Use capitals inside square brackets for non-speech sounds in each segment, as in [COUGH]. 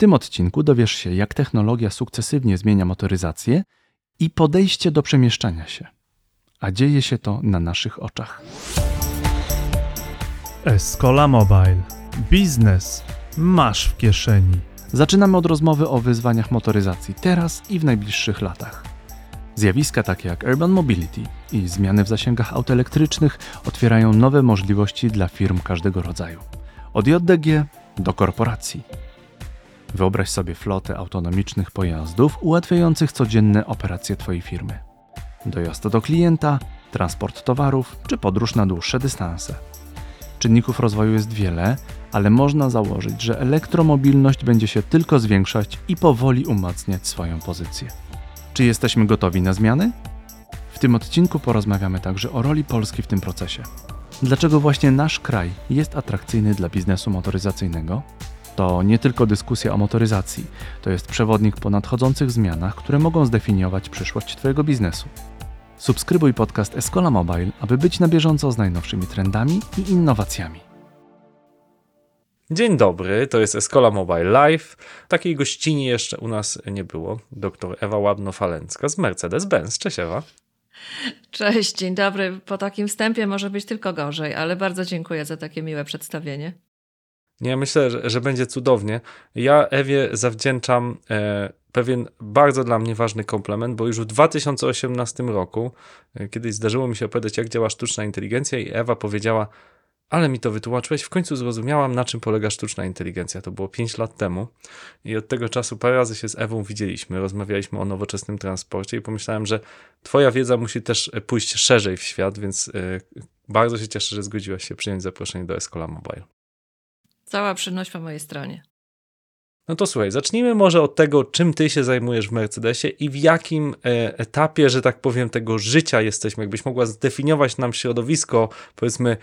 tym odcinku dowiesz się, jak technologia sukcesywnie zmienia motoryzację i podejście do przemieszczania się. A dzieje się to na naszych oczach. Escola Mobile. Biznes masz w kieszeni. Zaczynamy od rozmowy o wyzwaniach motoryzacji teraz i w najbliższych latach. Zjawiska takie jak urban mobility i zmiany w zasięgach aut elektrycznych otwierają nowe możliwości dla firm każdego rodzaju. Od JDG do korporacji. Wyobraź sobie flotę autonomicznych pojazdów ułatwiających codzienne operacje Twojej firmy. Dojazd do klienta, transport towarów czy podróż na dłuższe dystanse. Czynników rozwoju jest wiele, ale można założyć, że elektromobilność będzie się tylko zwiększać i powoli umacniać swoją pozycję. Czy jesteśmy gotowi na zmiany? W tym odcinku porozmawiamy także o roli Polski w tym procesie. Dlaczego właśnie nasz kraj jest atrakcyjny dla biznesu motoryzacyjnego? To nie tylko dyskusja o motoryzacji, to jest przewodnik po nadchodzących zmianach, które mogą zdefiniować przyszłość Twojego biznesu. Subskrybuj podcast Escola Mobile, aby być na bieżąco z najnowszymi trendami i innowacjami. Dzień dobry, to jest Escola Mobile Live. Takiej gościni jeszcze u nas nie było. Doktor Ewa Łabno-Falencka z Mercedes-Benz. Cześć Ewa. Cześć, dzień dobry. Po takim wstępie może być tylko gorzej, ale bardzo dziękuję za takie miłe przedstawienie. Nie, myślę, że, że będzie cudownie. Ja Ewie zawdzięczam e, pewien bardzo dla mnie ważny komplement, bo już w 2018 roku e, kiedyś zdarzyło mi się opowiadać, jak działa sztuczna inteligencja i Ewa powiedziała, ale mi to wytłumaczyłeś, w końcu zrozumiałam, na czym polega sztuczna inteligencja. To było 5 lat temu i od tego czasu parę razy się z Ewą widzieliśmy, rozmawialiśmy o nowoczesnym transporcie i pomyślałem, że twoja wiedza musi też pójść szerzej w świat, więc y, bardzo się cieszę, że zgodziłaś się przyjąć zaproszenie do Escola Mobile. Cała przyjemność po mojej stronie. No to słuchaj, zacznijmy może od tego, czym ty się zajmujesz w Mercedesie i w jakim e, etapie, że tak powiem, tego życia jesteśmy. Jakbyś mogła zdefiniować nam środowisko, powiedzmy,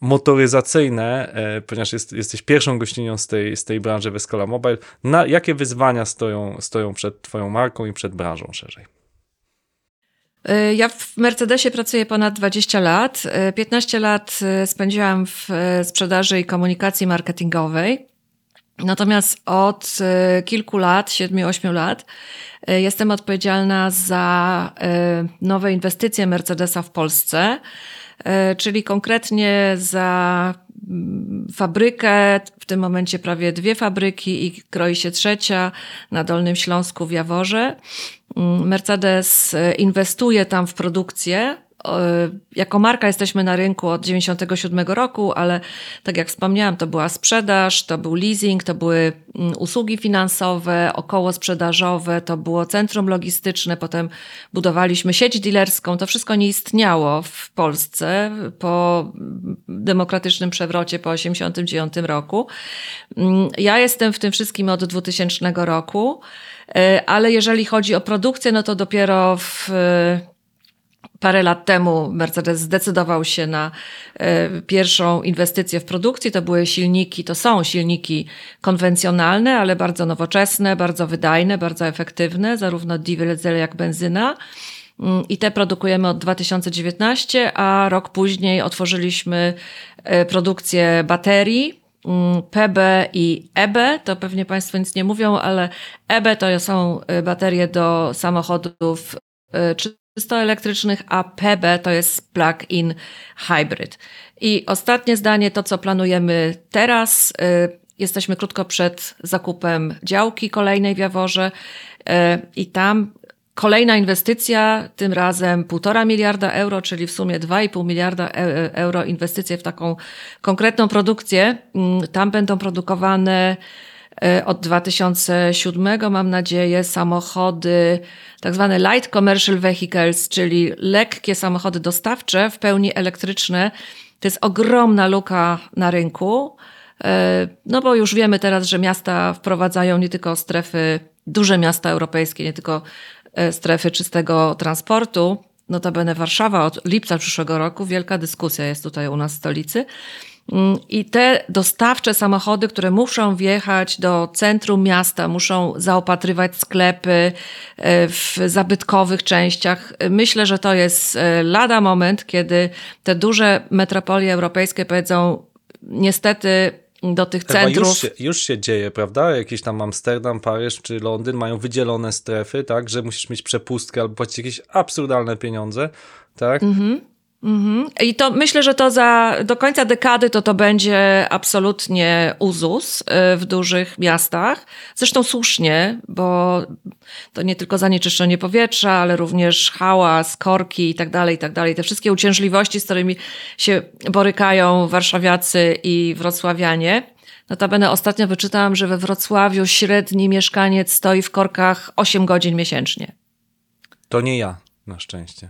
motoryzacyjne, e, ponieważ jest, jesteś pierwszą gościnią z tej, z tej branży w Escola Mobile. Na jakie wyzwania stoją, stoją przed twoją marką i przed branżą szerzej? E, ja w Mercedesie pracuję ponad 20 lat. 15 lat spędziłam w sprzedaży i komunikacji marketingowej. Natomiast od kilku lat, siedmiu, ośmiu lat, jestem odpowiedzialna za nowe inwestycje Mercedesa w Polsce, czyli konkretnie za fabrykę, w tym momencie prawie dwie fabryki i kroi się trzecia na Dolnym Śląsku w Jaworze. Mm, Mercedes inwestuje tam w produkcję jako marka jesteśmy na rynku od 97 roku, ale tak jak wspomniałam, to była sprzedaż, to był leasing, to były mm, usługi finansowe, około sprzedażowe, to było centrum logistyczne, potem budowaliśmy sieć dealerską. To wszystko nie istniało w Polsce po demokratycznym przewrocie po 89 roku. Mm, ja jestem w tym wszystkim od 2000 roku, e, ale jeżeli chodzi o produkcję, no to dopiero w Parę lat temu Mercedes zdecydował się na e, pierwszą inwestycję w produkcji. To były silniki, to są silniki konwencjonalne, ale bardzo nowoczesne, bardzo wydajne, bardzo efektywne, zarówno diesel jak benzyna. Mm, I te produkujemy od 2019, a rok później otworzyliśmy e, produkcję baterii mm, PB i EB, to pewnie Państwo nic nie mówią, ale EB to są e, baterie do samochodów czysto elektrycznych, a PB to jest plug-in hybrid. I ostatnie zdanie, to co planujemy teraz. Y, jesteśmy krótko przed zakupem działki kolejnej w Jaworze y, i tam Kolejna inwestycja, tym razem półtora miliarda euro, czyli w sumie 2,5 miliarda e, euro inwestycje w taką konkretną produkcję. Mm, tam będą produkowane od 2007, mam nadzieję, samochody, tak zwane light commercial vehicles, czyli lekkie samochody dostawcze, w pełni elektryczne. To jest ogromna luka na rynku. E, no bo już wiemy teraz, że miasta wprowadzają nie tylko strefy, duże miasta europejskie, nie tylko e, strefy czystego transportu. Notabene Warszawa od lipca przyszłego roku, wielka dyskusja jest tutaj u nas w stolicy. Mm, I te dostawcze samochody, które muszą wjechać do centrum miasta, muszą zaopatrywać sklepy e, w zabytkowych częściach. Myślę, że to jest e, lada moment, kiedy te duże metropolie europejskie powiedzą, niestety do tych Ewa, centrów. już, się, już się dzieje, prawda? Jakiś tam Amsterdam, Paryż czy Londyn mają wydzielone strefy, tak? Że musisz mieć przepustkę albo płacić jakieś absurdalne pieniądze, tak? Mhm. I to myślę, że to za do końca dekady to to będzie absolutnie uzus y, w dużych miastach. Zresztą słusznie, bo to nie tylko zanieczyszczenie powietrza, ale również hałas, korki i tak dalej, i tak dalej. Te wszystkie uciążliwości, z którymi się borykają warszawiacy i wrocławianie. Notabene ostatnio wyczytałam, że we Wrocławiu średni mieszkaniec stoi w korkach 8 godzin miesięcznie. To nie ja, na szczęście.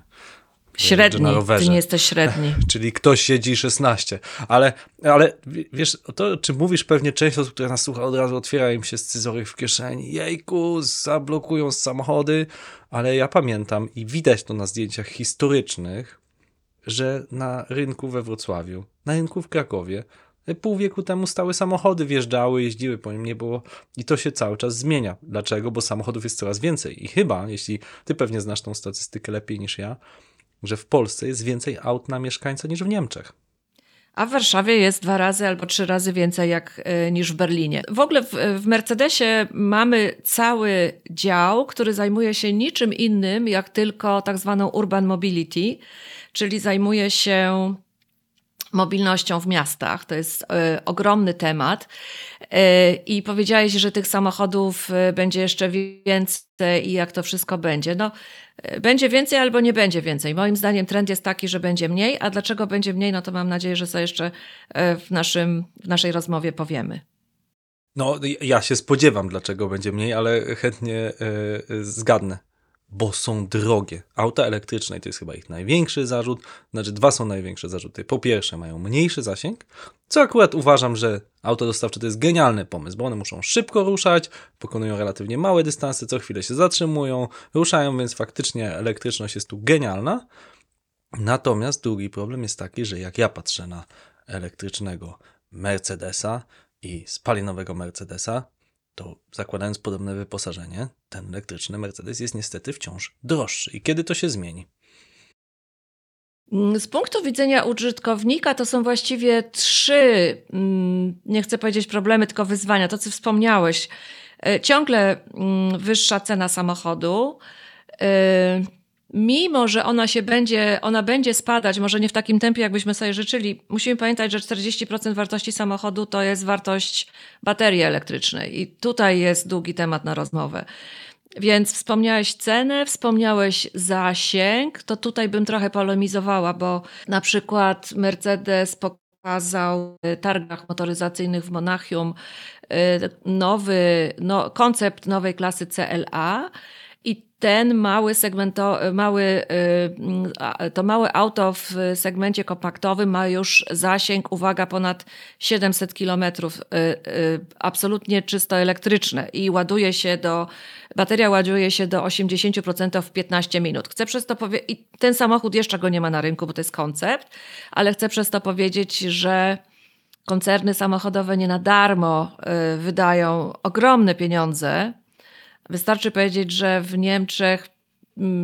Średni, na ty nie jesteś średni. [LAUGHS] Czyli ktoś siedzi 16. Ale, ale wiesz, to czy mówisz pewnie część osób, która nas słucha, od razu otwiera im się scyzoryk w kieszeni. Jejku, zablokują samochody. Ale ja pamiętam i widać to na zdjęciach historycznych, że na rynku we Wrocławiu, na rynku w Krakowie, pół wieku temu stały samochody, wjeżdżały, jeździły po nim, nie było. I to się cały czas zmienia. Dlaczego? Bo samochodów jest coraz więcej. I chyba, jeśli ty pewnie znasz tą statystykę lepiej niż ja, że w Polsce jest więcej aut na mieszkańca niż w Niemczech. A w Warszawie jest dwa razy albo trzy razy więcej jak, y, niż w Berlinie. W ogóle w, w Mercedesie mamy cały dział, który zajmuje się niczym innym jak tylko tak zwaną urban mobility, czyli zajmuje się mobilnością w miastach. To jest y, ogromny temat. Y, I powiedziałeś, że tych samochodów y, będzie jeszcze więcej i jak to wszystko będzie. No, będzie więcej albo nie będzie więcej. Moim zdaniem trend jest taki, że będzie mniej. A dlaczego będzie mniej, no to mam nadzieję, że sobie jeszcze w, naszym, w naszej rozmowie powiemy. No, ja się spodziewam, dlaczego będzie mniej, ale chętnie zgadnę. Bo są drogie. Auta elektryczne to jest chyba ich największy zarzut. Znaczy, dwa są największe zarzuty. Po pierwsze, mają mniejszy zasięg, co akurat uważam, że auto dostawcze to jest genialny pomysł, bo one muszą szybko ruszać, pokonują relatywnie małe dystanse, co chwilę się zatrzymują, ruszają, więc faktycznie elektryczność jest tu genialna. Natomiast drugi problem jest taki, że jak ja patrzę na elektrycznego Mercedesa i spalinowego Mercedesa, to zakładając podobne wyposażenie, ten elektryczny Mercedes jest niestety wciąż droższy. I kiedy to się zmieni? Z punktu widzenia użytkownika to są właściwie trzy, mm, nie chcę powiedzieć problemy, tylko wyzwania. To, co wspomniałeś. E, ciągle mm, wyższa cena samochodu. Mimo, że ona się będzie, ona będzie spadać, może nie w takim tempie, jakbyśmy sobie życzyli, musimy pamiętać, że 40% wartości samochodu to jest wartość baterii elektrycznej. I tutaj jest długi temat na rozmowę. Więc wspomniałeś cenę, wspomniałeś zasięg, to tutaj bym trochę polemizowała, bo na przykład Mercedes pokazał w targach motoryzacyjnych w Monachium nowy no, koncept nowej klasy CLA ten mały segmento, mały, to małe auto w segmencie kompaktowym ma już zasięg, uwaga, ponad 700 kilometrów, absolutnie czysto elektryczne i ładuje się do, bateria ładuje się do 80% w 15 minut. Chcę przez to powiedzieć, i ten samochód jeszcze go nie ma na rynku, bo to jest koncept, ale chcę przez to powiedzieć, że koncerny samochodowe nie na darmo wydają ogromne pieniądze Wystarczy powiedzieć, że w Niemczech,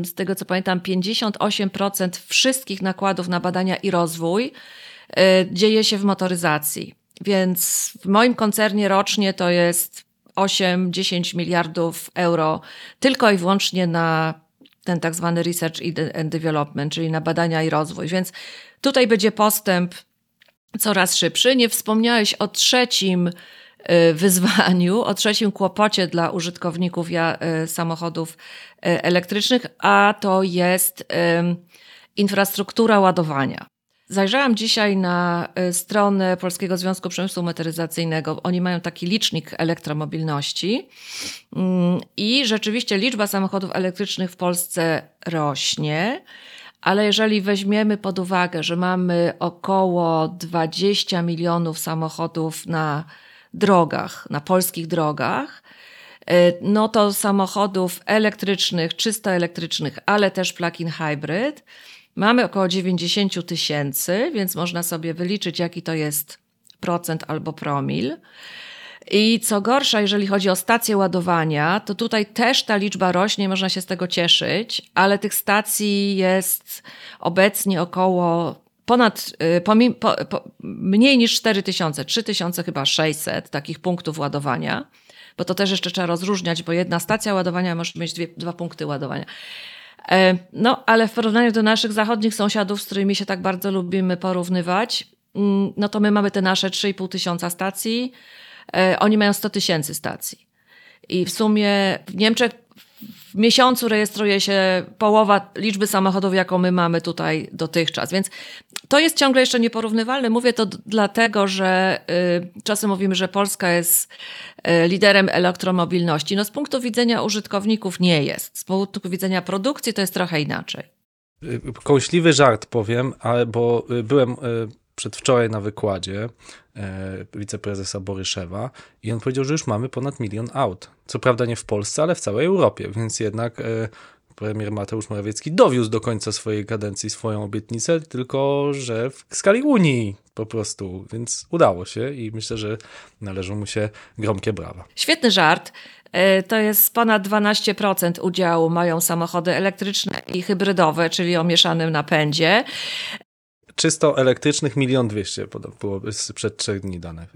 z tego co pamiętam, 58% wszystkich nakładów na badania i rozwój dzieje się w motoryzacji. Więc w moim koncernie rocznie to jest 8-10 miliardów euro tylko i wyłącznie na ten tak zwany research and development, czyli na badania i rozwój. Więc tutaj będzie postęp coraz szybszy. Nie wspomniałeś o trzecim wyzwaniu, o trzecim kłopocie dla użytkowników samochodów elektrycznych, a to jest infrastruktura ładowania. Zajrzałam dzisiaj na stronę Polskiego Związku Przemysłu Motoryzacyjnego. Oni mają taki licznik elektromobilności i rzeczywiście liczba samochodów elektrycznych w Polsce rośnie. Ale jeżeli weźmiemy pod uwagę, że mamy około 20 milionów samochodów na drogach, na polskich drogach, no to samochodów elektrycznych, czysto elektrycznych, ale też plug-in hybrid mamy około 90 tysięcy, więc można sobie wyliczyć, jaki to jest procent albo promil. I co gorsza, jeżeli chodzi o stacje ładowania, to tutaj też ta liczba rośnie, można się z tego cieszyć, ale tych stacji jest obecnie około ponad, y, pomim, po, po, mniej niż 4000, 3000 chyba 600 takich punktów ładowania, bo to też jeszcze trzeba rozróżniać, bo jedna stacja ładowania może mieć dwie, dwa punkty ładowania. E, No, ale w porównaniu do naszych zachodnich sąsiadów, z którymi się tak bardzo lubimy porównywać, mm, no to my mamy te nasze 3,5 tysiąca stacji, e, oni mają 100 tysięcy stacji. I w sumie w Niemczech w miesiącu rejestruje się połowa liczby samochodów, jaką my mamy tutaj dotychczas. Więc to jest ciągle jeszcze nieporównywalne. Mówię to dlatego, że y, czasem mówimy, że Polska jest y, liderem elektromobilności. No z punktu widzenia użytkowników nie jest. Z punktu widzenia produkcji to jest trochę inaczej. Y, Kąśliwy żart powiem, ale bo y, byłem y, przedwczoraj na wykładzie e, wiceprezesa Boryszewa i on powiedział, że już mamy ponad milion aut. Co prawda nie w Polsce, ale w całej Europie, więc jednak e, premier Mateusz Morawiecki dowiózł do końca swojej kadencji swoją obietnicę, tylko że w skali Unii po prostu, więc udało się i myślę, że należą mu się gromkie brawa. Świetny żart. Y, To jest ponad 12% udziału mają samochody elektryczne i hybrydowe, czyli o mieszanym napędzie. Czysto elektrycznych milion dwieście podobno było sprzed trzech dni dane.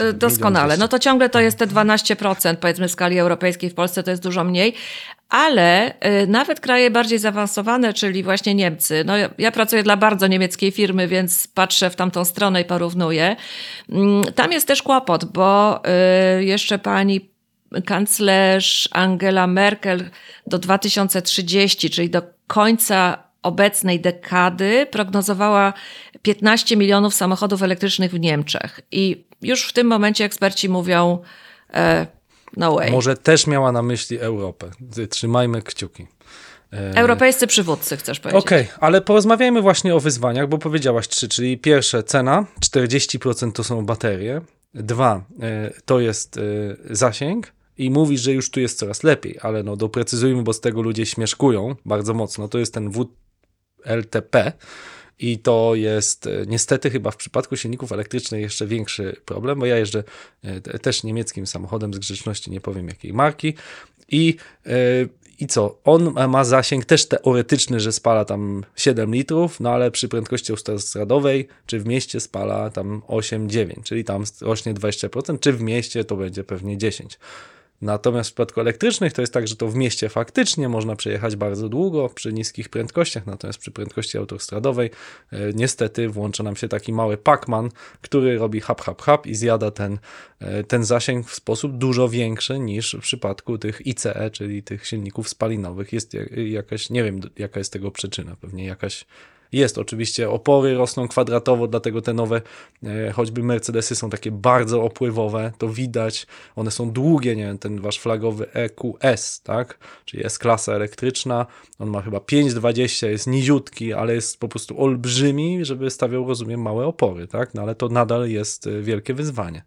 e. Y, Doskonale. No to ciągle to jest te 12%, powiedzmy w skali europejskiej, w Polsce to jest dużo mniej, ale y, nawet kraje bardziej zaawansowane, czyli właśnie Niemcy. No ja, pracuję dla bardzo niemieckiej firmy, więc patrzę w tamtą stronę i porównuję. Mm, Tam jest też kłopot, bo jeszcze pani kanclerz Angela Merkel do 2030, czyli do końca obecnej dekady prognozowała 15 milionów samochodów elektrycznych w Niemczech. I już w tym momencie eksperci mówią e, no way. Może też miała na myśli Europę. Trzymajmy kciuki. E, Europejscy przywódcy, chcesz powiedzieć. Okej, ale porozmawiajmy właśnie o wyzwaniach, bo powiedziałaś trzy, czyli pierwsze cena, 40% to są baterie, dwa e, to jest e, zasięg i mówisz, że już tu jest coraz lepiej, ale no doprecyzujmy, bo z tego ludzie śmieszkują bardzo mocno, to jest ten WLTP i to jest e, niestety chyba w przypadku silników elektrycznych jeszcze większy problem, bo ja jeżdżę e, te- też niemieckim samochodem z grzeczności, nie powiem jakiej marki i e, i co? On ma zasięg też teoretyczny, że spala tam 7 litrów, no ale przy prędkości autostradowej czy w mieście spala tam 8-9, czyli tam rośnie 20%, czy w mieście to będzie pewnie 10%. Natomiast w przypadku elektrycznych to jest tak, że to w mieście faktycznie można przejechać bardzo długo przy niskich prędkościach, natomiast przy prędkości autostradowej e, niestety włącza nam się taki mały Pac-Man, który robi hap, hap, hap i zjada ten, e, ten zasięg w sposób dużo większy niż w przypadku tych ICE, czyli tych silników spalinowych. Jest jak- jakaś, nie wiem jaka jest tego przyczyna, pewnie jakaś jest oczywiście, opory rosną kwadratowo, dlatego te nowe, e, choćby Mercedesy są takie bardzo opływowe, to widać, one są długie, nie wiem, ten wasz flagowy EQS, tak, czyli S-klasa elektryczna, on ma chyba 5,20, jest niziutki, ale jest po prostu olbrzymi, żeby stawiał, rozumiem, małe opory, tak, no ale to nadal jest e, wielkie wyzwanie.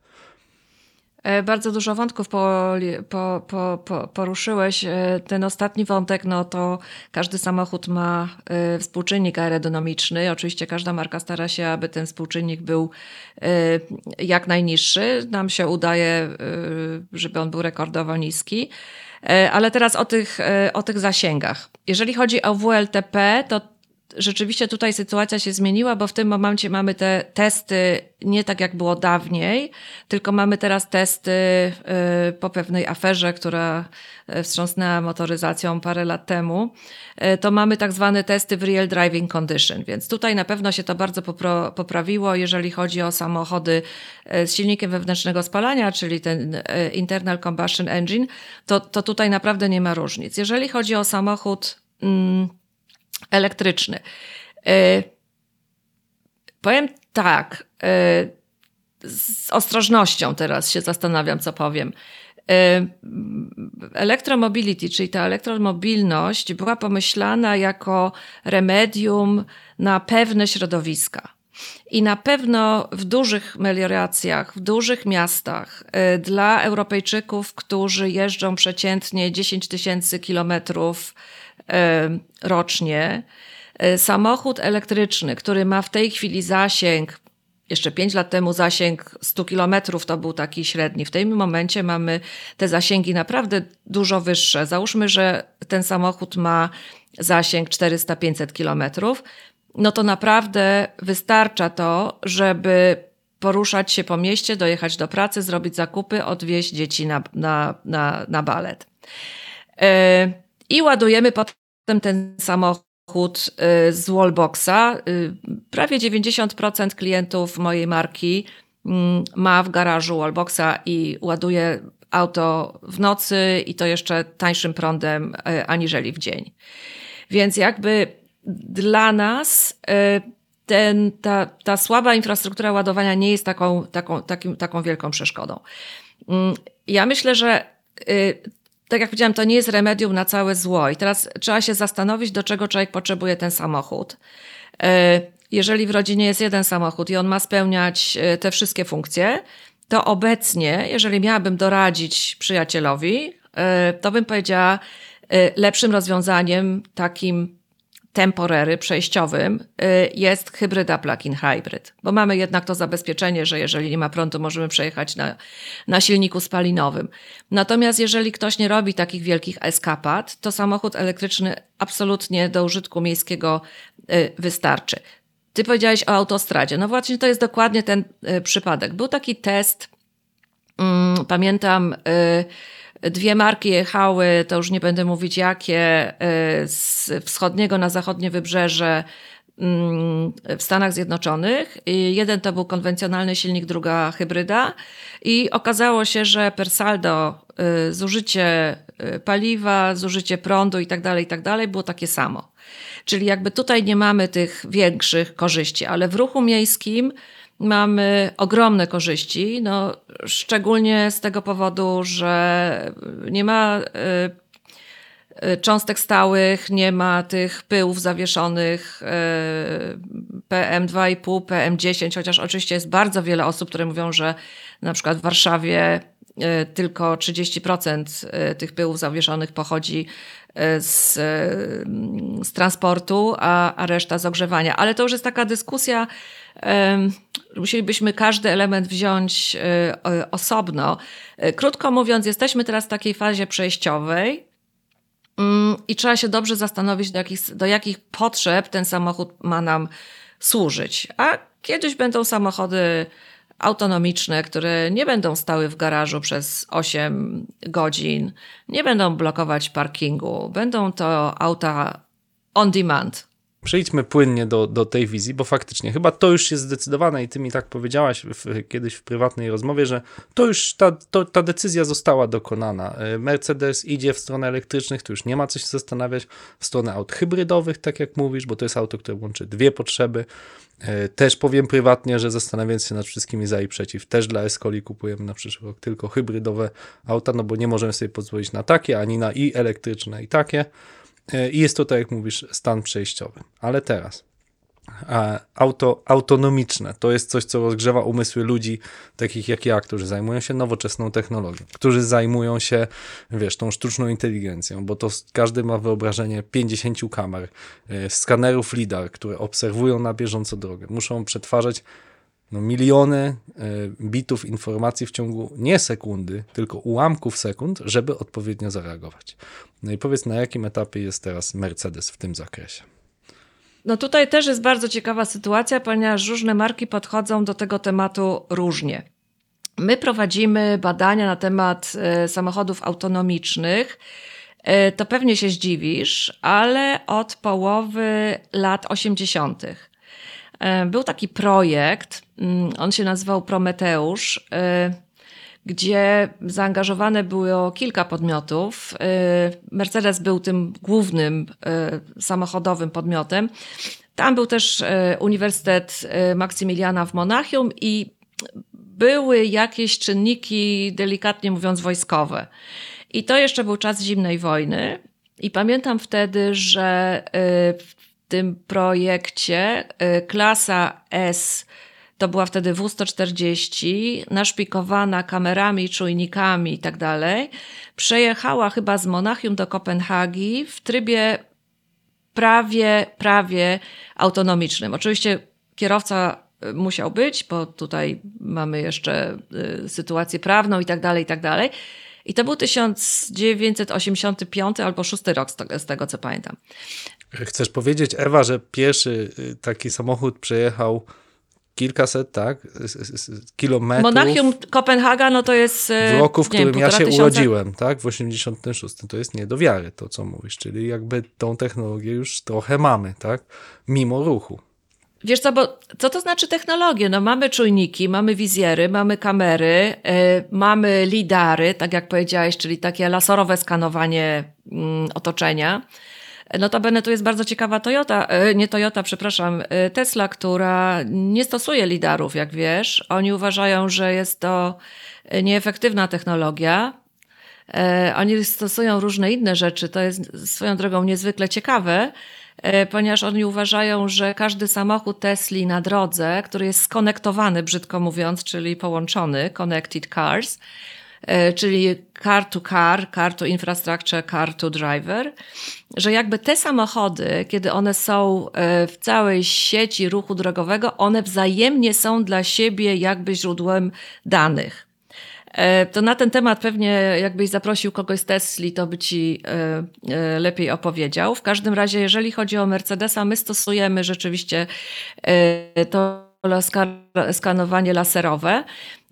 E, Bardzo dużo wątków po, po, po, po, poruszyłeś. E, Ten ostatni wątek, no to każdy samochód ma e, współczynnik aerodynamiczny. Oczywiście każda marka stara się, aby ten współczynnik był jak najniższy. Nam się udaje, żeby on był rekordowo niski. Ale teraz o tych, o tych zasięgach. Jeżeli chodzi o WLTP, to rzeczywiście tutaj sytuacja się zmieniła, bo w tym momencie mamy te testy nie tak jak było dawniej, tylko mamy teraz testy y, po pewnej aferze, która y, wstrząsnęła motoryzacją parę lat temu. Y, To mamy tak zwane testy w real driving condition, więc tutaj na pewno się to bardzo poprawiło, jeżeli chodzi o samochody z silnikiem wewnętrznego spalania, czyli ten internal combustion engine, to, to tutaj naprawdę nie ma różnic. Jeżeli chodzi o samochód mm, elektryczny. Y, Powiem tak, y, z ostrożnością teraz się zastanawiam, co powiem. Y, Elektromobility, czyli ta elektromobilność, była pomyślana jako remedium na pewne środowiska. I na pewno w dużych melioracjach, w dużych miastach, dla Europejczyków, którzy jeżdżą przeciętnie 10 tysięcy kilometrów rocznie, y, samochód elektryczny, który ma w tej chwili zasięg, jeszcze 5 lat temu zasięg 100 kilometrów to był taki średni. W tym momencie mamy te zasięgi naprawdę dużo wyższe. Załóżmy, że ten samochód ma zasięg 400-500 kilometrów. no to naprawdę wystarcza to, żeby poruszać się po mieście, dojechać do pracy, zrobić zakupy, odwieźć dzieci na, na, na, na balet. E, I ładujemy potem ten samochód e, z wallboxa. E, prawie 90% klientów mojej marki mm, ma w garażu wallboxa i ładuje auto w nocy i to jeszcze tańszym prądem aniżeli w dzień. Więc jakby dla nas ten, ta, ta słaba infrastruktura ładowania nie jest taką, taką, takim, taką wielką przeszkodą. Mm, ja myślę, że y, tak jak powiedziałam, to nie jest remedium na całe zło. I teraz trzeba się zastanowić, do czego człowiek potrzebuje ten samochód. Y, jeżeli w rodzinie jest jeden samochód i on ma spełniać y, te wszystkie funkcje, to obecnie, jeżeli miałabym doradzić przyjacielowi, to bym powiedziała, lepszym rozwiązaniem takim temporery przejściowym y, jest hybryda plug-in hybrid, bo mamy jednak to zabezpieczenie, że jeżeli nie ma prądu, możemy przejechać na, na silniku spalinowym. Natomiast jeżeli ktoś nie robi takich wielkich eskapad, to samochód elektryczny absolutnie do użytku miejskiego y, wystarczy. Ty powiedziałeś o autostradzie. No właśnie, to jest dokładnie ten y, przypadek. Był taki test, mm, pamiętam, Dwie marki jechały, to już nie będę mówić jakie, y, z wschodniego na zachodnie wybrzeże mm, w Stanach Zjednoczonych. Jeden to był konwencjonalny silnik, druga hybryda. I okazało się, że per saldo y, zużycie y, paliwa, zużycie prądu i tak dalej, i tak było takie samo. Czyli jakby tutaj nie mamy tych większych korzyści, ale w ruchu miejskim mamy ogromne korzyści, no, szczególnie z tego powodu, że nie ma y, y, cząstek stałych, nie ma tych pyłów zawieszonych y, PM2,5, PM10, chociaż oczywiście jest bardzo wiele osób, które mówią, że na przykład w Warszawie tylko 30% tych pyłów zawieszonych pochodzi z, z transportu, a, a reszta z ogrzewania. Ale to już jest taka dyskusja musielibyśmy każdy element wziąć e, osobno. Krótko mówiąc, jesteśmy teraz w takiej fazie przejściowej. Mm, I trzeba się dobrze zastanowić, do jakich, do jakich potrzeb ten samochód ma nam służyć. A kiedyś będą samochody autonomiczne, które nie będą stały w garażu przez 8 godzin, nie będą blokować parkingu, będą to auta on demand, Przejdźmy płynnie do, do tej wizji, bo faktycznie chyba to już jest zdecydowane i ty mi tak powiedziałaś w, kiedyś w prywatnej rozmowie, że to już ta, to, ta decyzja została dokonana. E, Mercedes idzie w stronę elektrycznych, tu już nie ma co się zastanawiać, w stronę aut hybrydowych, tak jak mówisz, bo to jest auto, które łączy dwie potrzeby. E, też powiem prywatnie, że zastanawiając się nad wszystkimi za i przeciw, też dla Escoli kupujemy na przyszły rok tylko hybrydowe auta, no bo nie możemy sobie pozwolić na takie, ani na i elektryczne i takie. E, I jest to, tak jak mówisz, stan przejściowy. Ale teraz auto autonomiczne to jest coś, co rozgrzewa umysły ludzi takich jak ja, którzy zajmują się nowoczesną technologią, którzy zajmują się, wiesz, tą sztuczną inteligencją, bo to każdy ma wyobrażenie 50 kamer, e, skanerów LIDAR, które obserwują na bieżąco drogę, muszą przetwarzać no, miliony e, bitów informacji w ciągu nie sekundy, tylko ułamków sekund, żeby odpowiednio zareagować. No i powiedz, na jakim etapie jest teraz Mercedes w tym zakresie? No tutaj też jest bardzo ciekawa sytuacja, ponieważ różne marki podchodzą do tego tematu różnie. My prowadzimy badania na temat e, samochodów autonomicznych. E, to pewnie się zdziwisz, ale od połowy lat 80. E, był taki projekt, mm, on się nazywał Prometeusz, e, gdzie zaangażowane było kilka podmiotów. E, Mercedes był tym głównym samochodowym podmiotem. Tam był też Uniwersytet Maksymiliana w Monachium i były jakieś czynniki, delikatnie mówiąc, wojskowe. I to jeszcze był czas zimnej wojny. I pamiętam wtedy, że tym projekcie y, klasa S to była wtedy W140, naszpikowana kamerami, czujnikami i tak dalej. Przejechała chyba z Monachium do Kopenhagi w trybie prawie, prawie autonomicznym. Oczywiście kierowca y, musiał być, bo tutaj mamy jeszcze y, sytuację prawną i tak dalej, i tak dalej. I to był 1985 albo 6 rok z tego, z tego co pamiętam. Chcesz powiedzieć, Ewa, że pierwszy y, taki samochód przejechał kilkaset, tak, s- s- kilometrów Monachium Kopenhaga, no to jest. w roku, w nie wiem, którym ja się tysiąca- urodziłem, tak, w 86. To jest nie do wiary to, co mówisz, czyli jakby tą technologię już trochę mamy, tak, mimo ruchu. Wiesz co, bo co to znaczy technologie? No mamy czujniki, mamy wizjery, mamy kamery, e, mamy lidary, tak jak powiedziałeś, czyli takie laserowe skanowanie mm, otoczenia. Notabene tu jest bardzo ciekawa Toyota, e, nie Toyota, przepraszam, e, Tesla, która nie stosuje lidarów, jak wiesz. Oni uważają, że jest to nieefektywna technologia. E, Oni stosują różne inne rzeczy. To jest swoją drogą niezwykle ciekawe, ponieważ oni uważają, że każdy samochód Tesli na drodze, który jest skonektowany, brzydko mówiąc, czyli połączony, connected cars, czyli car to car, car to infrastructure, car to driver, że jakby te samochody, kiedy one są e, w całej sieci ruchu drogowego, one wzajemnie są dla siebie jakby źródłem danych. E, To na ten temat pewnie jakbyś zaprosił kogoś z Tesli, to by ci e, e, lepiej opowiedział. W każdym razie, jeżeli chodzi o Mercedesa, my stosujemy rzeczywiście e, to skanowanie laserowe.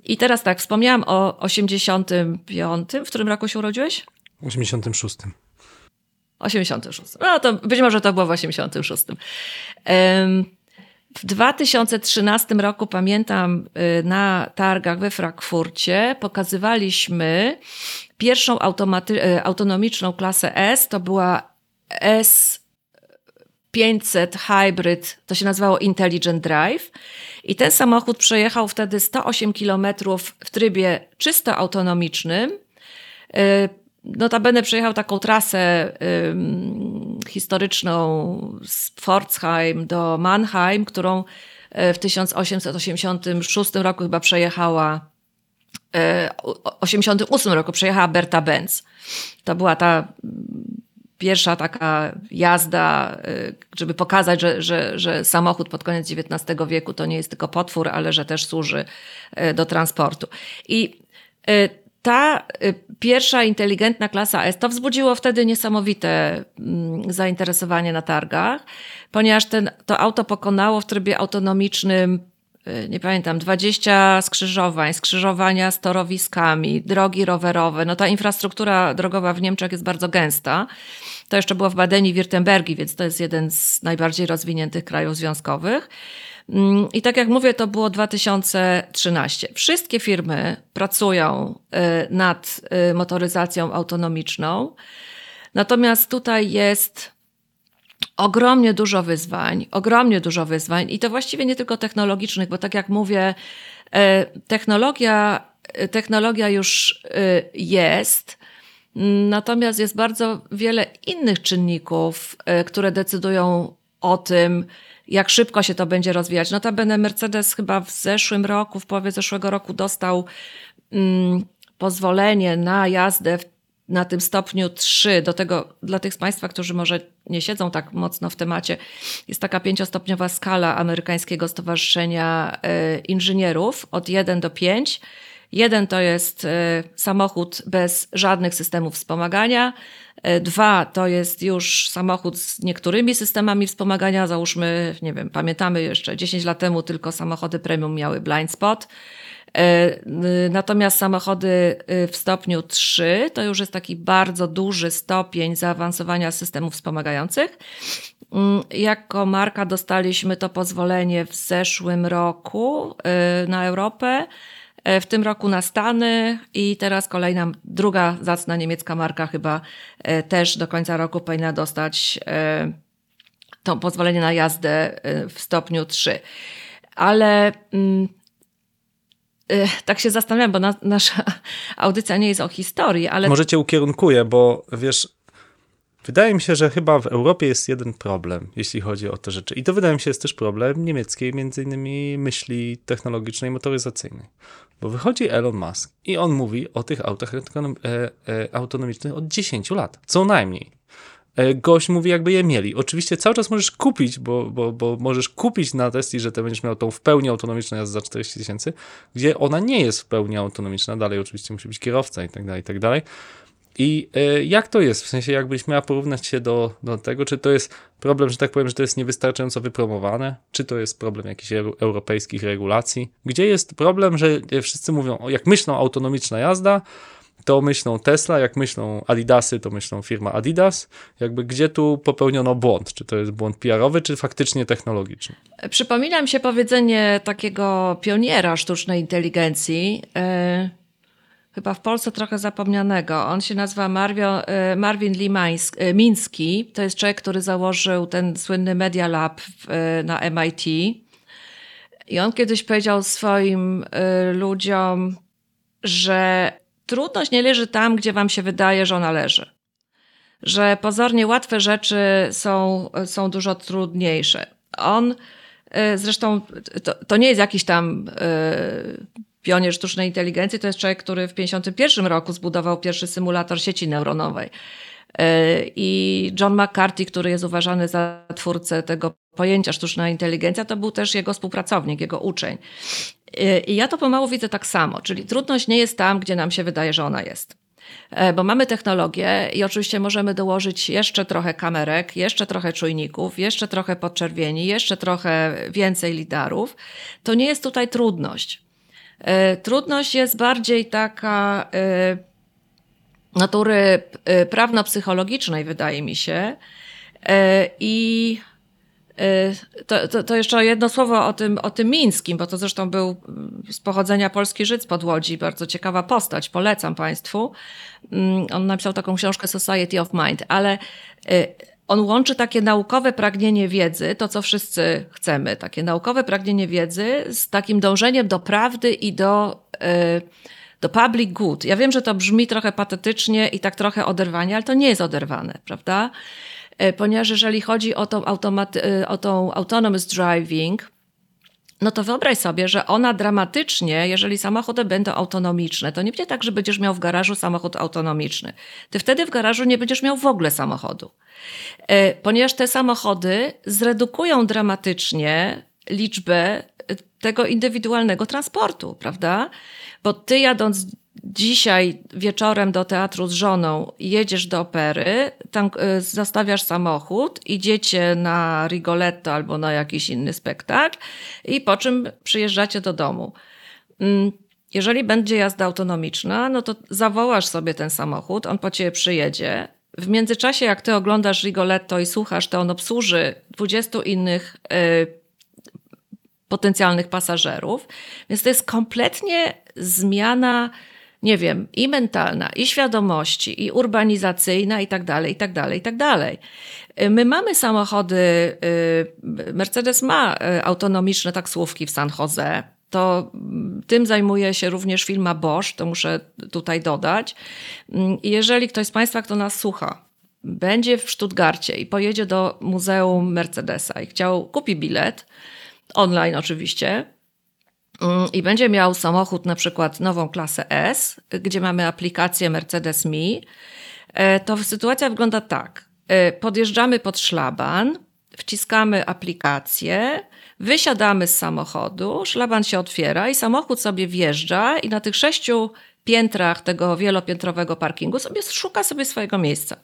I teraz tak, wspomniałam o 85. W którym roku się urodziłeś? W 86. 86. No to być może to było w 86. Em, W 2013 roku, pamiętam, y, na targach we Frankfurcie pokazywaliśmy pierwszą automaty- y, autonomiczną klasę S. To była S500 Hybrid, to się nazywało Intelligent Drive. I ten samochód przejechał wtedy 108 km w trybie czysto autonomicznym. Y, Notabene przejechał taką trasę historyczną z Pforzheim do Mannheim, którą e, w 1886 roku chyba przejechała, e, o- 88 roku przejechała Berta Benz. To była ta pierwsza taka jazda, y, żeby pokazać, że, że, że samochód pod koniec XIX wieku to nie jest tylko potwór, ale że też służy y, do transportu. I y, ta pierwsza inteligentna klasa S to wzbudziło wtedy niesamowite mm, zainteresowanie na targach, ponieważ ten, to auto pokonało w trybie autonomicznym nie pamiętam, 20 skrzyżowań, skrzyżowania z torowiskami, drogi rowerowe. No ta infrastruktura drogowa w Niemczech jest bardzo gęsta. To jeszcze było w Badeni Wirtembergi, więc to jest jeden z najbardziej rozwiniętych krajów związkowych. Mm, I tak jak mówię, to było 2013. Wszystkie firmy pracują y, nad y, motoryzacją autonomiczną. Natomiast tutaj jest ogromnie dużo wyzwań, ogromnie dużo wyzwań i to właściwie nie tylko technologicznych, bo tak jak mówię, e, technologia, e, technologia już e, jest, natomiast jest bardzo wiele innych czynników, które decydują o tym, jak szybko się to będzie rozwijać. Notabene Mercedes chyba w zeszłym roku, w połowie zeszłego roku dostał mm, pozwolenie na jazdę w, na tym stopniu 3. Do tego dla tych z Państwa, którzy może nie siedzą tak mocno w temacie, jest taka pięciostopniowa skala amerykańskiego Stowarzyszenia e, Inżynierów od 1 do 5. Jeden to jest e, samochód bez żadnych systemów wspomagania. E, Dwa to jest już samochód z niektórymi systemami wspomagania. Załóżmy, nie wiem, pamiętamy jeszcze 10 lat temu tylko samochody premium miały blind spot. E, y, Natomiast samochody y, w stopniu 3 to już jest taki bardzo duży stopień zaawansowania systemów wspomagających. Mm, Jako marka dostaliśmy to pozwolenie w zeszłym roku y, na Europę, e, w tym roku na Stany i teraz kolejna, druga zacna niemiecka marka chyba e, też do końca roku powinna dostać to pozwolenie na jazdę w stopniu 3. Ale mm, tak się zastanawiam, bo na, nasza audycja nie jest o historii, ale Może cię ukierunkuję, bo wiesz, wydaje mi się, że chyba w Europie jest jeden problem, jeśli chodzi o te rzeczy. I to wydaje mi się jest też problem niemieckiej, między innymi myśli technologicznej, motoryzacyjnej. Bo wychodzi Elon Musk i on mówi o tych autach e, e, autonomicznych od 10 lat, co najmniej. E, Gość mówi, jakby je mieli. Oczywiście cały czas możesz kupić, bo, bo, bo możesz kupić na Tesli, że ty będziesz miał tą w pełni autonomiczną jazdę za 40 tysięcy, gdzie ona nie jest w pełni autonomiczna. Dalej oczywiście musi być kierowca i tak dalej, i tak dalej. I y, jak to jest? W sensie, jakbyś miała porównać się do, do tego, czy to jest problem, że tak powiem, że to jest niewystarczająco wypromowane, czy to jest problem jakichś eu- europejskich regulacji? Gdzie jest problem, że wszyscy mówią, jak myślą autonomiczna jazda, to myślą Tesla, jak myślą Adidasy, to myślą firma Adidas. Jakby gdzie tu popełniono błąd? Czy to jest błąd PR-owy, czy faktycznie technologiczny? Przypomina mi się powiedzenie takiego pioniera sztucznej inteligencji, e, chyba w Polsce trochę zapomnianego. On się nazywa Marvio, e, Marvin Limańsk, e, Miński. To jest człowiek, który założył ten słynny Media Lab na MIT. I on kiedyś powiedział swoim ludziom, że trudność nie leży tam, gdzie wam się wydaje, że ona leży. Że pozornie łatwe rzeczy są, są dużo trudniejsze. On e, zresztą, to, to nie jest jakiś tam e, pionier sztucznej inteligencji, to jest człowiek, który w 1951 roku zbudował pierwszy symulator sieci neuronowej. E, I John McCarthy, który jest uważany za twórcę tego pojęcia sztuczna inteligencja, to był też jego współpracownik, jego uczeń. E, I ja to pomału widzę tak samo, czyli trudność nie jest tam, gdzie nam się wydaje, że ona jest. E, Bo mamy technologię i oczywiście możemy dołożyć jeszcze trochę kamerek, jeszcze trochę czujników, jeszcze trochę podczerwieni, jeszcze trochę więcej lidarów. To nie jest tutaj trudność. Trudność jest bardziej taka natury e, prawno-psychologicznej, wydaje mi się. E, I e, to, to, to jeszcze jedno słowo o tym, o tym Mińskim, bo to zresztą był mm, z pochodzenia polski Żyd pod Łodzi, bardzo ciekawa postać, polecam Państwu. Mm, On napisał taką książkę Society of Mind, ale e, on łączy takie naukowe pragnienie wiedzy, to co wszyscy chcemy, takie naukowe pragnienie wiedzy z takim dążeniem do prawdy i do, e, do public good. Ja wiem, że to brzmi trochę patetycznie i tak trochę oderwanie, ale to nie jest oderwane, prawda? E, Ponieważ jeżeli chodzi o tą, automaty- e, o tą autonomous driving, no to wyobraź sobie, że ona dramatycznie, jeżeli samochody będą autonomiczne, to nie będzie tak, że będziesz miał w garażu samochód autonomiczny. Ty wtedy w garażu nie będziesz miał w ogóle samochodu. E, Ponieważ te samochody zredukują dramatycznie liczbę tego indywidualnego transportu, prawda? Bo ty jadąc dzisiaj wieczorem do teatru z żoną, jedziesz do opery, tam y, zostawiasz samochód, idziecie na Rigoletto albo na jakiś inny spektakl i po czym przyjeżdżacie do domu. Mm, Jeżeli będzie jazda autonomiczna, no to zawołasz sobie ten samochód, on po ciebie przyjedzie. W międzyczasie, jak ty oglądasz Rigoletto i słuchasz, to on obsłuży 20 innych y, potencjalnych pasażerów. Więc to jest kompletnie zmiana, nie wiem, i mentalna, i świadomości, i urbanizacyjna, i tak dalej, i tak dalej, i tak dalej. Y, My mamy samochody, y, Mercedes ma y, autonomiczne taksówki w San Jose. To mm, tym zajmuje się również firma Bosch, to muszę tutaj dodać. Mm, jeżeli ktoś z Państwa, kto nas słucha, będzie w Stuttgarcie i pojedzie do Muzeum Mercedesa i chciał kupi bilet, online oczywiście, mm, i będzie miał samochód, na przykład nową klasę S, gdzie mamy aplikację Mercedes Mi, e, to sytuacja wygląda tak. E, Podjeżdżamy pod szlaban, wciskamy aplikację, wysiadamy z samochodu, szlaban się otwiera i samochód sobie wjeżdża i na tych sześciu piętrach tego wielopiętrowego parkingu sobie szuka sobie swojego miejsca.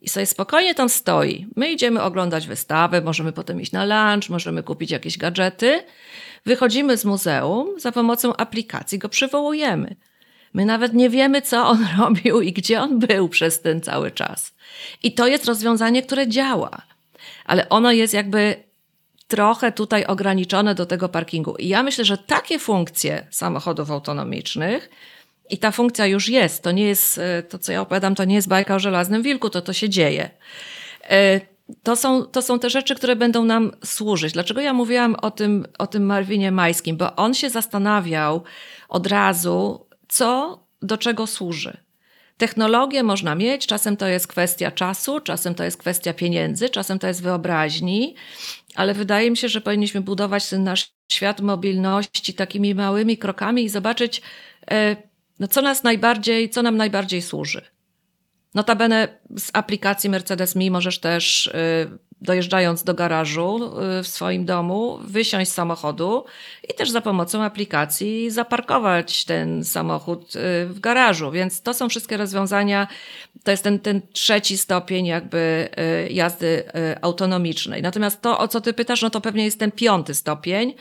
I sobie spokojnie tam stoi. My idziemy oglądać wystawę, możemy potem iść na lunch, możemy kupić jakieś gadżety. Wychodzimy z muzeum, za pomocą aplikacji go przywołujemy. My nawet nie wiemy, co on [LAUGHS] robił i gdzie on był przez ten cały czas. I to jest rozwiązanie, które działa. Ale ono jest jakby trochę tutaj ograniczone do tego parkingu. I ja myślę, że takie funkcje samochodów autonomicznych i ta funkcja już jest. To nie jest, e, to co ja opowiadam, to nie jest bajka o żelaznym wilku, to to się dzieje. E, To są, to są te rzeczy, które będą nam służyć. Dlaczego ja mówiłam o tym, o tym Marwinie Majskim? Bo on się zastanawiał od razu, co do czego służy. Technologię można mieć, czasem to jest kwestia czasu, czasem to jest kwestia pieniędzy, czasem to jest wyobraźni, ale wydaje mi się, że powinniśmy budować ten nasz świat mobilności takimi małymi krokami i zobaczyć, e, no co nas najbardziej, co nam najbardziej służy. Notabene z aplikacji Mercedes Mi możesz też y, dojeżdżając do garażu y, w swoim domu, wysiąść z samochodu i też za pomocą aplikacji zaparkować ten samochód y, w garażu. Więc to są wszystkie rozwiązania, to jest ten, ten trzeci stopień jakby jazdy autonomicznej. Natomiast to, o co ty pytasz, no to pewnie jest ten piąty stopień.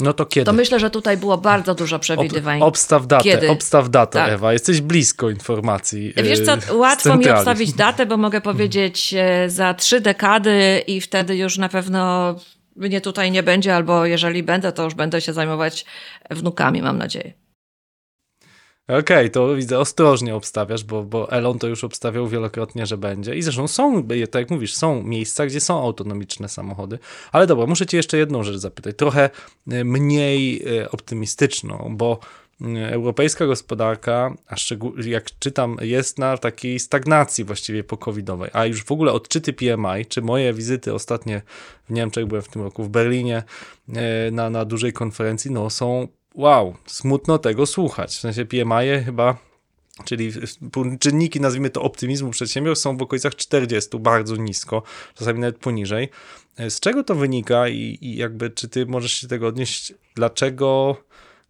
No to kiedy? to myślę, że tutaj było bardzo dużo przewidywań. Ob, obstaw datę, Kiedy? obstaw datę, Tak. Ewa. Jesteś blisko informacji. Wiesz co, yy, z łatwo mi [LAUGHS] obstawić datę, bo mogę powiedzieć e, za trzy dekady i wtedy już na pewno mnie tutaj nie będzie, albo jeżeli będę, to już będę się zajmować wnukami, mam nadzieję. Okej, to widzę, ostrożnie obstawiasz, bo, bo Elon to już obstawiał wielokrotnie, że będzie. I zresztą są, tak jak mówisz, są miejsca, gdzie są autonomiczne samochody. Ale dobra, muszę cię jeszcze jedną rzecz zapytać, trochę y, mniej y, optymistyczną, bo europejska gospodarka, a szczególnie jak czytam, jest na takiej stagnacji właściwie po-covidowej, a już w ogóle odczyty PMI, czy moje wizyty ostatnie w Niemczech, byłem w tym roku w Berlinie y, na, na dużej konferencji, no są wow, smutno tego słuchać. W sensie PMI chyba, czyli czynniki, nazwijmy to optymizmu przedsiębiorstw są w okolicach 40, bardzo nisko, czasami nawet poniżej. Z czego to wynika i, i jakby czy ty możesz się tego odnieść, dlaczego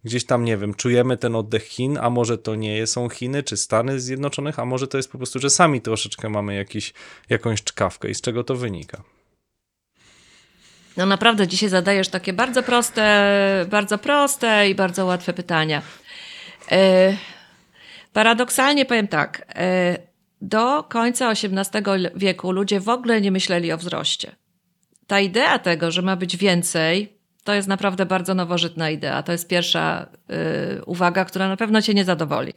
gdzieś tam, nie wiem, czujemy ten oddech Chin, a może to nie są Chiny czy Stany Zjednoczonych, a może to jest po prostu, że sami troszeczkę mamy jakiś, jakąś czkawkę i z czego to wynika? No naprawdę dzisiaj zadajesz takie bardzo proste, bardzo proste i bardzo łatwe pytania. E, paradoksalnie powiem tak. E, do końca XVIII wieku ludzie w ogóle nie myśleli o wzroście. Ta idea tego, że ma być więcej, to jest naprawdę bardzo nowożytna idea. To jest pierwsza e, uwaga, która na pewno cię nie zadowoli.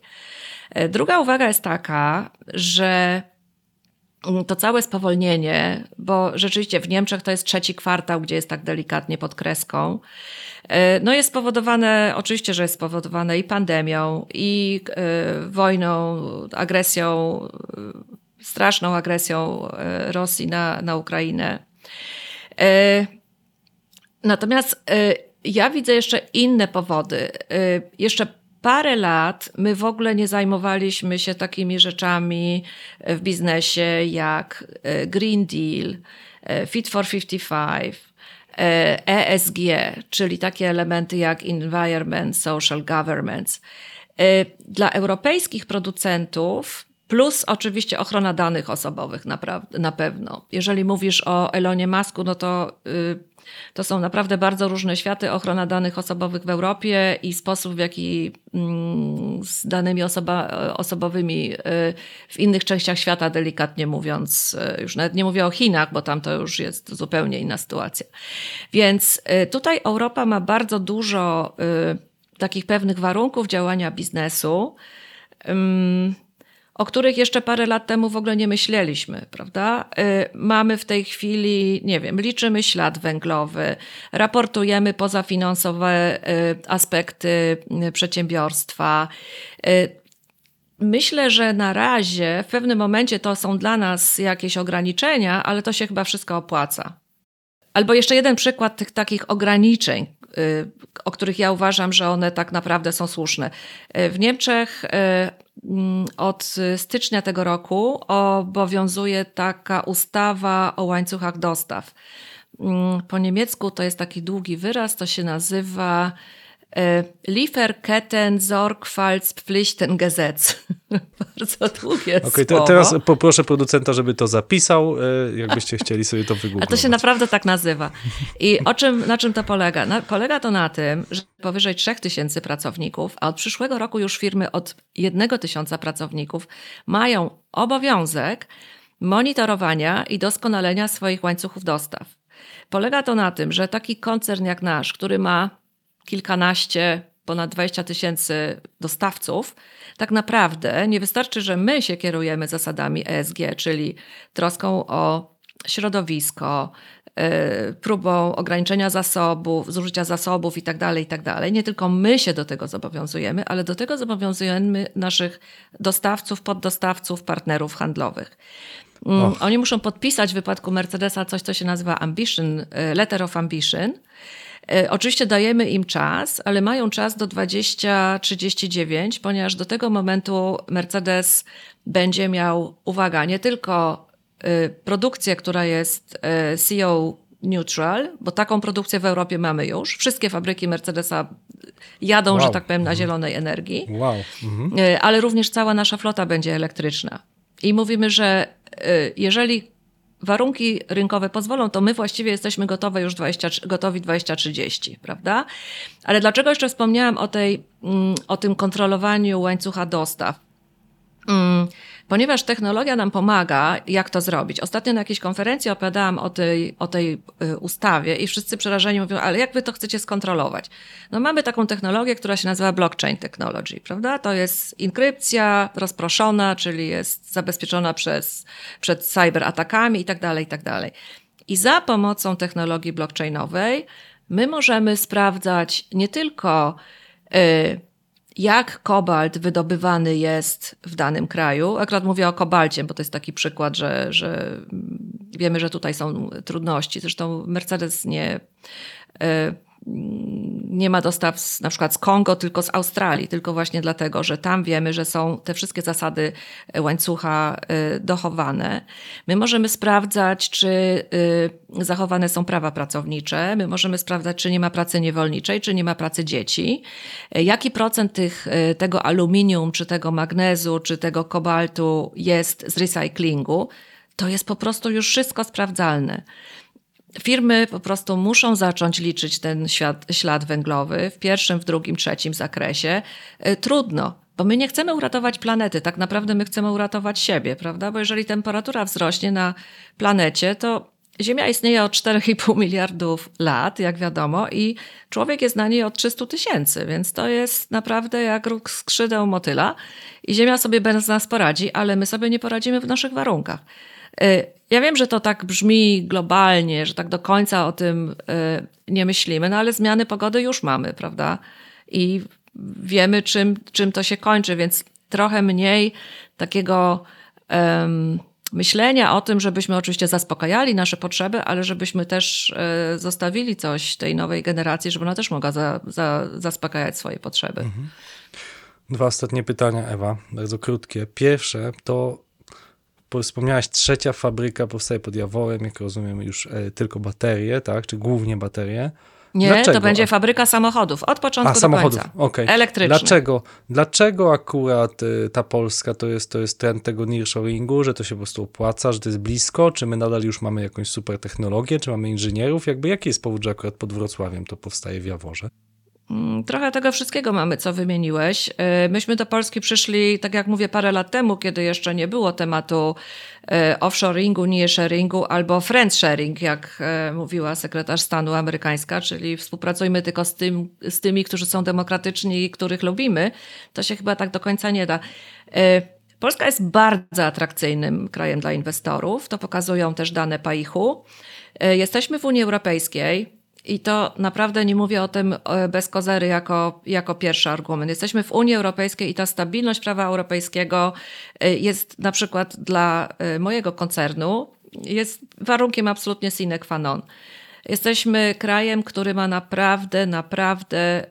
Druga uwaga jest taka, że to całe spowolnienie, bo rzeczywiście w Niemczech to jest trzeci kwartał, gdzie jest tak delikatnie pod kreską, no jest spowodowane, oczywiście, że jest spowodowane i pandemią, i wojną, agresją, straszną agresją Rosji na, na Ukrainę. Natomiast ja widzę jeszcze inne powody. Jeszcze parę lat my w ogóle nie zajmowaliśmy się takimi rzeczami w biznesie jak Green Deal, Fit for 55, ESG, czyli takie elementy jak Environment, Social Governance. Dla europejskich producentów Plus oczywiście ochrona danych osobowych naprawdę, na pewno. Jeżeli mówisz o Elonie Masku, no to y, to są naprawdę bardzo różne światy. Ochrona danych osobowych w Europie i sposób, w jaki mm, z danymi osoba, osobowymi y, w innych częściach świata, delikatnie mówiąc, y, już nawet nie mówię o Chinach, bo tam to już jest zupełnie inna sytuacja. Więc tutaj Europa ma bardzo dużo takich pewnych warunków działania biznesu o których jeszcze parę lat temu w ogóle nie myśleliśmy, prawda? Mamy w tej chwili, nie wiem, liczymy ślad węglowy, raportujemy pozafinansowe aspekty przedsiębiorstwa. Myślę, że na razie w pewnym momencie to są dla nas jakieś ograniczenia, ale to się chyba wszystko opłaca. Albo jeszcze jeden przykład tych takich ograniczeń, o których ja uważam, że one tak naprawdę są słuszne. W Niemczech od stycznia tego roku obowiązuje taka ustawa o łańcuchach dostaw. Po niemiecku to jest taki długi wyraz, to się nazywa Lieferketten-Sorgfaltspflichtengesetz. [LAUGHS] Bardzo długie okay, słowo. Teraz poproszę producenta, żeby to zapisał, jakbyście chcieli sobie to wygooglować. A to się naprawdę tak nazywa. I o czym, na czym to polega? Na, polega to na tym, że powyżej 3000 pracowników, a od przyszłego roku już firmy od 1000 pracowników mają obowiązek monitorowania i doskonalenia swoich łańcuchów dostaw. Polega to na tym, że taki koncern jak nasz, który ma kilkanaście, ponad 20 tysięcy dostawców, tak naprawdę nie wystarczy, że my się kierujemy zasadami ESG, czyli troską o środowisko, próbą ograniczenia zasobów, zużycia zasobów itd., tak itd. Tak nie tylko my się do tego zobowiązujemy, ale do tego zobowiązujemy naszych dostawców, poddostawców, partnerów handlowych. Och. Oni muszą podpisać w wypadku Mercedesa coś, co się nazywa ambition, letter of ambition, Oczywiście dajemy im czas, ale mają czas do 2039, ponieważ do tego momentu Mercedes będzie miał, uwaga, nie tylko y, produkcję, która jest y, CO neutral, bo taką produkcję w Europie mamy już. Wszystkie fabryki Mercedesa jadą, Wow. że tak powiem, na zielonej energii. Wow. Mhm. Ale również cała nasza flota będzie elektryczna. I mówimy, że jeżeli warunki rynkowe pozwolą, to my właściwie jesteśmy gotowe już 20, gotowi 2030, prawda? Ale dlaczego jeszcze wspomniałam o, tej, mm, o tym kontrolowaniu łańcucha dostaw? Ponieważ technologia nam pomaga, jak to zrobić. Ostatnio na jakiejś konferencji opowiadałam o tej, o tej y, ustawie i wszyscy przerażeni mówią, ale jak wy to chcecie skontrolować? No mamy taką technologię, która się nazywa blockchain technology, prawda? To jest inkrypcja rozproszona, czyli jest zabezpieczona przez, przed cyberatakami i tak dalej, i tak dalej. I za pomocą technologii blockchainowej my możemy sprawdzać nie tylko y, jak kobalt wydobywany jest w danym kraju. Akurat mówię o kobalcie, bo to jest taki przykład, że, że wiemy, że tutaj są trudności. Zresztą Mercedes nie, e, nie ma dostaw z, na przykład z Kongo, tylko z Australii, tylko właśnie dlatego, że tam wiemy, że są te wszystkie zasady łańcucha e, dochowane. My możemy sprawdzać, czy e, zachowane są prawa pracownicze, my możemy sprawdzać, czy nie ma pracy niewolniczej, czy nie ma pracy dzieci, E, jaki procent tych, tego aluminium, czy tego magnezu, czy tego kobaltu jest z recyklingu. To jest po prostu już wszystko sprawdzalne. Firmy po prostu muszą zacząć liczyć ten ślad, ślad węglowy w pierwszym, w drugim, trzecim zakresie. E, Trudno, bo my nie chcemy uratować planety, tak naprawdę my chcemy uratować siebie, prawda? Bo jeżeli temperatura wzrośnie na planecie, to Ziemia istnieje od 4,5 miliardów lat, jak wiadomo, i człowiek jest na niej od 300 tysięcy, więc to jest naprawdę jak róg skrzydeł motyla i Ziemia sobie bez nas poradzi, ale my sobie nie poradzimy w naszych warunkach. Y, Ja wiem, że to tak brzmi globalnie, że tak do końca o tym y, nie myślimy, no ale zmiany pogody już mamy, prawda? I wiemy, czym, czym to się kończy, więc trochę mniej takiego em, myślenia o tym, żebyśmy oczywiście zaspokajali nasze potrzeby, ale żebyśmy też e, zostawili coś tej nowej generacji, żeby ona też mogła za, za, zaspokajać swoje potrzeby. Dwa ostatnie pytania, Ewa, bardzo krótkie. Pierwsze to wspomniałaś, trzecia fabryka powstaje pod Jaworem, jak rozumiem, już e, tylko baterie, tak? Czy głównie baterie? Nie, Dlaczego? to będzie fabryka samochodów od początku A, do samochodów, końca. okej. Elektrycznych. Dlaczego? Dlaczego akurat y, ta Polska to jest, to jest trend tego nearshoringu, że to się po prostu opłaca, że to jest blisko? Czy my nadal już mamy jakąś super technologię, czy mamy inżynierów? Jakby jaki jest powód, że akurat pod Wrocławiem to powstaje w Jaworze? Mm, Trochę tego wszystkiego mamy, co wymieniłeś. Yy, Myśmy do Polski przyszli, tak jak mówię, parę lat temu, kiedy jeszcze nie było tematu yy, offshoringu, nearshoringu albo friendsharing, jak yy, mówiła sekretarz stanu amerykańska, czyli współpracujmy tylko z, tym, z tymi, którzy są demokratyczni i których lubimy. To się chyba tak do końca nie da. Polska jest bardzo atrakcyjnym krajem dla inwestorów. To pokazują też dane PAIH-u. Jesteśmy w Unii Europejskiej. I to naprawdę nie mówię o tym e, bez kozery jako, jako pierwszy argument. Jesteśmy w Unii Europejskiej i ta stabilność prawa europejskiego e, jest na przykład dla e, mojego koncernu jest warunkiem absolutnie sine qua non. Jesteśmy krajem, który ma naprawdę, naprawdę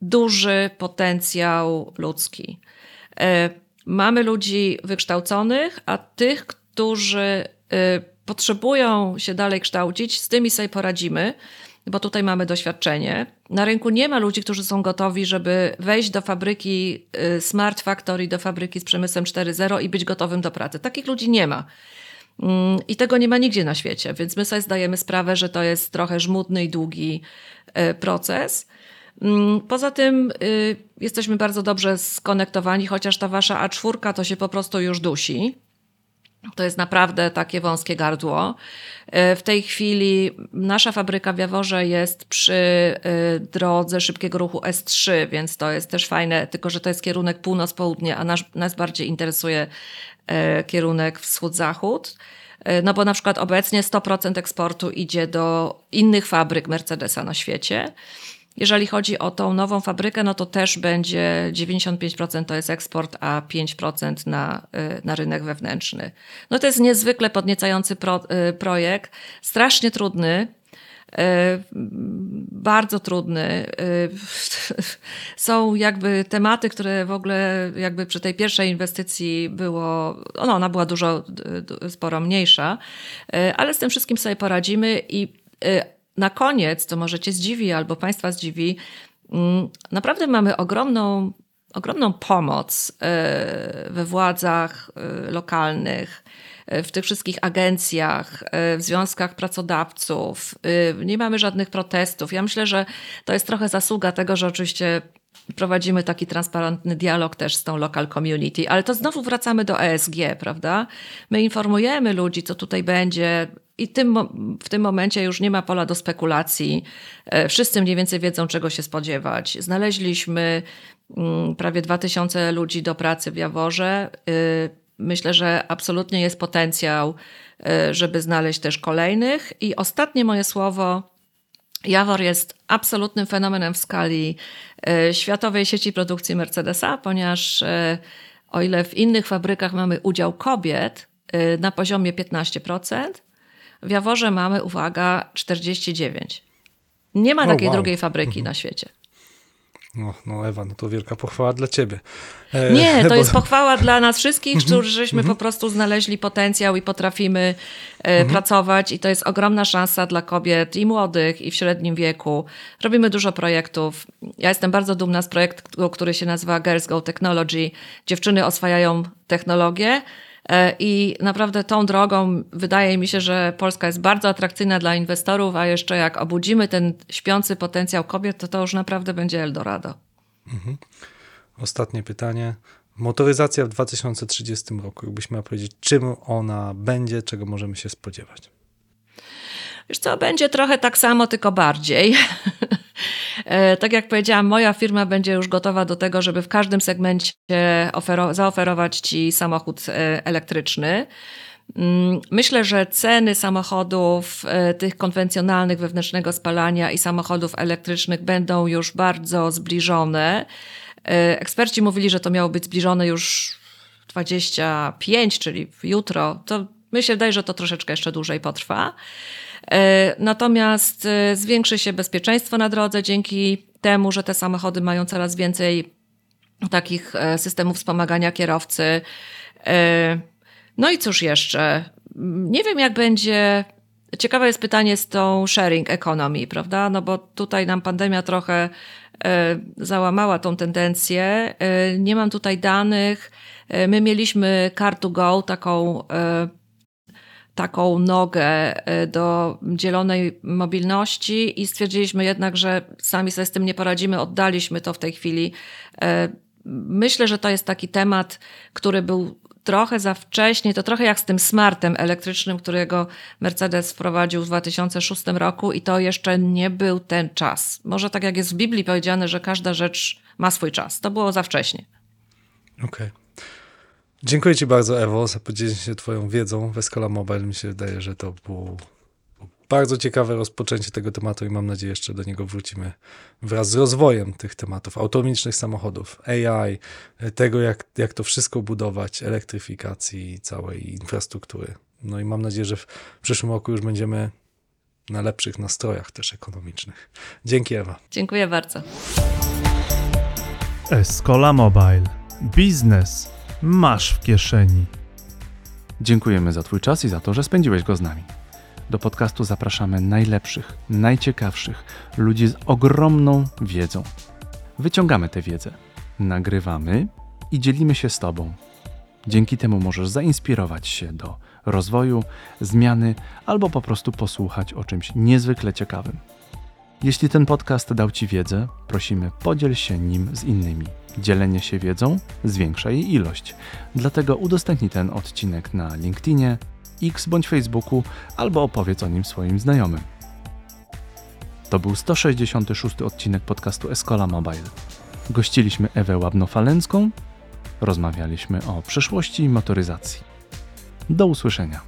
duży potencjał ludzki. Mamy ludzi wykształconych, a tych, którzy potrzebują się dalej kształcić, z tymi sobie poradzimy, bo tutaj mamy doświadczenie. Na rynku nie ma ludzi, którzy są gotowi, żeby wejść do fabryki e, Smart Factory, do fabryki z przemysłem 4.0 i być gotowym do pracy. Takich ludzi nie ma. Mm, I tego nie ma nigdzie na świecie, więc my sobie zdajemy sprawę, że to jest trochę żmudny i długi e, proces. Mm, Poza tym y, jesteśmy bardzo dobrze skonektowani, chociaż ta wasza A4 to się po prostu już dusi. To jest naprawdę takie wąskie gardło. Y, W tej chwili nasza fabryka w Jaworze jest przy y, drodze szybkiego ruchu S3, więc to jest też fajne, tylko że to jest kierunek północ-południe, a nas, nas bardziej interesuje y, kierunek wschód-zachód. No bo na przykład obecnie 100% eksportu idzie do innych fabryk Mercedesa na świecie. Jeżeli chodzi o tą nową fabrykę, no to też będzie 95% to jest eksport, a 5% na, y, na rynek wewnętrzny. No to jest niezwykle podniecający pro, y, projekt, strasznie trudny, e, bardzo trudny. [LAUGHS] Są jakby tematy, które w ogóle jakby przy tej pierwszej inwestycji było, no ona była dużo, sporo mniejsza, ale z tym wszystkim sobie poradzimy i na koniec, to może cię zdziwi albo państwa zdziwi, mm, naprawdę mamy ogromną, ogromną pomoc e, we władzach e, lokalnych, e, w tych wszystkich agencjach, w związkach pracodawców. Nie mamy żadnych protestów. Ja myślę, że to jest trochę zasługa tego, że oczywiście prowadzimy taki transparentny dialog też z tą local community, ale to znowu wracamy do ESG, prawda? My informujemy ludzi, co tutaj będzie. I tym, w tym momencie już nie ma pola do spekulacji. E, Wszyscy mniej więcej wiedzą, czego się spodziewać. Znaleźliśmy mm, prawie 2000 ludzi do pracy w Jaworze. Y, Myślę, że absolutnie jest potencjał, y, żeby znaleźć też kolejnych. I ostatnie moje słowo. Jawor jest absolutnym fenomenem w skali e, światowej sieci produkcji Mercedesa, ponieważ e, o ile w innych fabrykach mamy udział kobiet e, na poziomie 15%, w Jaworze mamy, uwaga, 49%. Nie ma takiej wow. drugiej fabryki na świecie. No, no Ewa, no to wielka pochwała dla ciebie. E, Nie, to bo- jest pochwała dla nas wszystkich, którzy żeśmy po prostu znaleźli potencjał i potrafimy e, pracować i to jest ogromna szansa dla kobiet i młodych i w średnim wieku. Robimy dużo projektów. Ja jestem bardzo dumna z projektu, który się nazywa Girls Go Technology. Dziewczyny oswajają technologię i naprawdę tą drogą wydaje mi się, że Polska jest bardzo atrakcyjna dla inwestorów, a jeszcze jak obudzimy ten śpiący potencjał kobiet, to to już naprawdę będzie Eldorado. Ostatnie pytanie. Motoryzacja w 2030 roku, jakbyś miała powiedzieć, czym ona będzie, czego możemy się spodziewać? Wiesz co, będzie trochę tak samo, tylko bardziej. [LAUGHS] E, tak jak powiedziałam, moja firma będzie już gotowa do tego, żeby w każdym segmencie ofero- zaoferować Ci samochód e, elektryczny. Mm, Myślę, że ceny samochodów, e, tych konwencjonalnych wewnętrznego spalania i samochodów elektrycznych będą już bardzo zbliżone. Eksperci mówili, że to miało być zbliżone już 25, czyli jutro. To mi się wydaje, że to troszeczkę jeszcze dłużej potrwa. E, Natomiast e, zwiększy się bezpieczeństwo na drodze dzięki temu, że te samochody mają coraz więcej takich e, systemów wspomagania kierowcy. No i cóż jeszcze? Nie wiem, jak będzie. Ciekawe jest pytanie z tą sharing economy, prawda? No bo tutaj nam pandemia trochę załamała tą tendencję. Nie mam tutaj danych. My mieliśmy Car2Go, taką e, taką nogę e, do dzielonej mobilności i stwierdziliśmy jednak, że sami sobie z tym nie poradzimy, oddaliśmy to w tej chwili. E, Myślę, że to jest taki temat, który był trochę za wcześnie, to trochę jak z tym smartem elektrycznym, którego Mercedes wprowadził w 2006 roku i to jeszcze nie był ten czas. Może tak jak jest w Biblii powiedziane, że każda rzecz ma swój czas. To było za wcześnie. Okej. Dziękuję Ci bardzo, Ewo, za podzielenie się Twoją wiedzą w Escola Mobile. Mi się wydaje, że to było bardzo ciekawe rozpoczęcie tego tematu i mam nadzieję, jeszcze do niego wrócimy wraz z rozwojem tych tematów autonomicznych samochodów, AI, tego, jak, jak to wszystko budować, elektryfikacji całej infrastruktury. No i mam nadzieję, że w przyszłym roku już będziemy na lepszych nastrojach też ekonomicznych. Dzięki, Ewa. Dziękuję bardzo. Escola Mobile. Biznes masz w kieszeni. Dziękujemy za Twój czas i za to, że spędziłeś go z nami. Do podcastu zapraszamy najlepszych, najciekawszych ludzi z ogromną wiedzą. Wyciągamy tę wiedzę, nagrywamy i dzielimy się z Tobą. Dzięki temu możesz zainspirować się do rozwoju, zmiany albo po prostu posłuchać o czymś niezwykle ciekawym. Jeśli ten podcast dał Ci wiedzę, prosimy podziel się nim z innymi. Dzielenie się wiedzą zwiększa jej ilość. Dlatego udostępnij ten odcinek na LinkedInie, X bądź Facebooku albo opowiedz o nim swoim znajomym. To był 166 odcinek podcastu Escola Mobile. Gościliśmy Ewę Łabno-Falęcką, rozmawialiśmy o przyszłości motoryzacji. Do usłyszenia.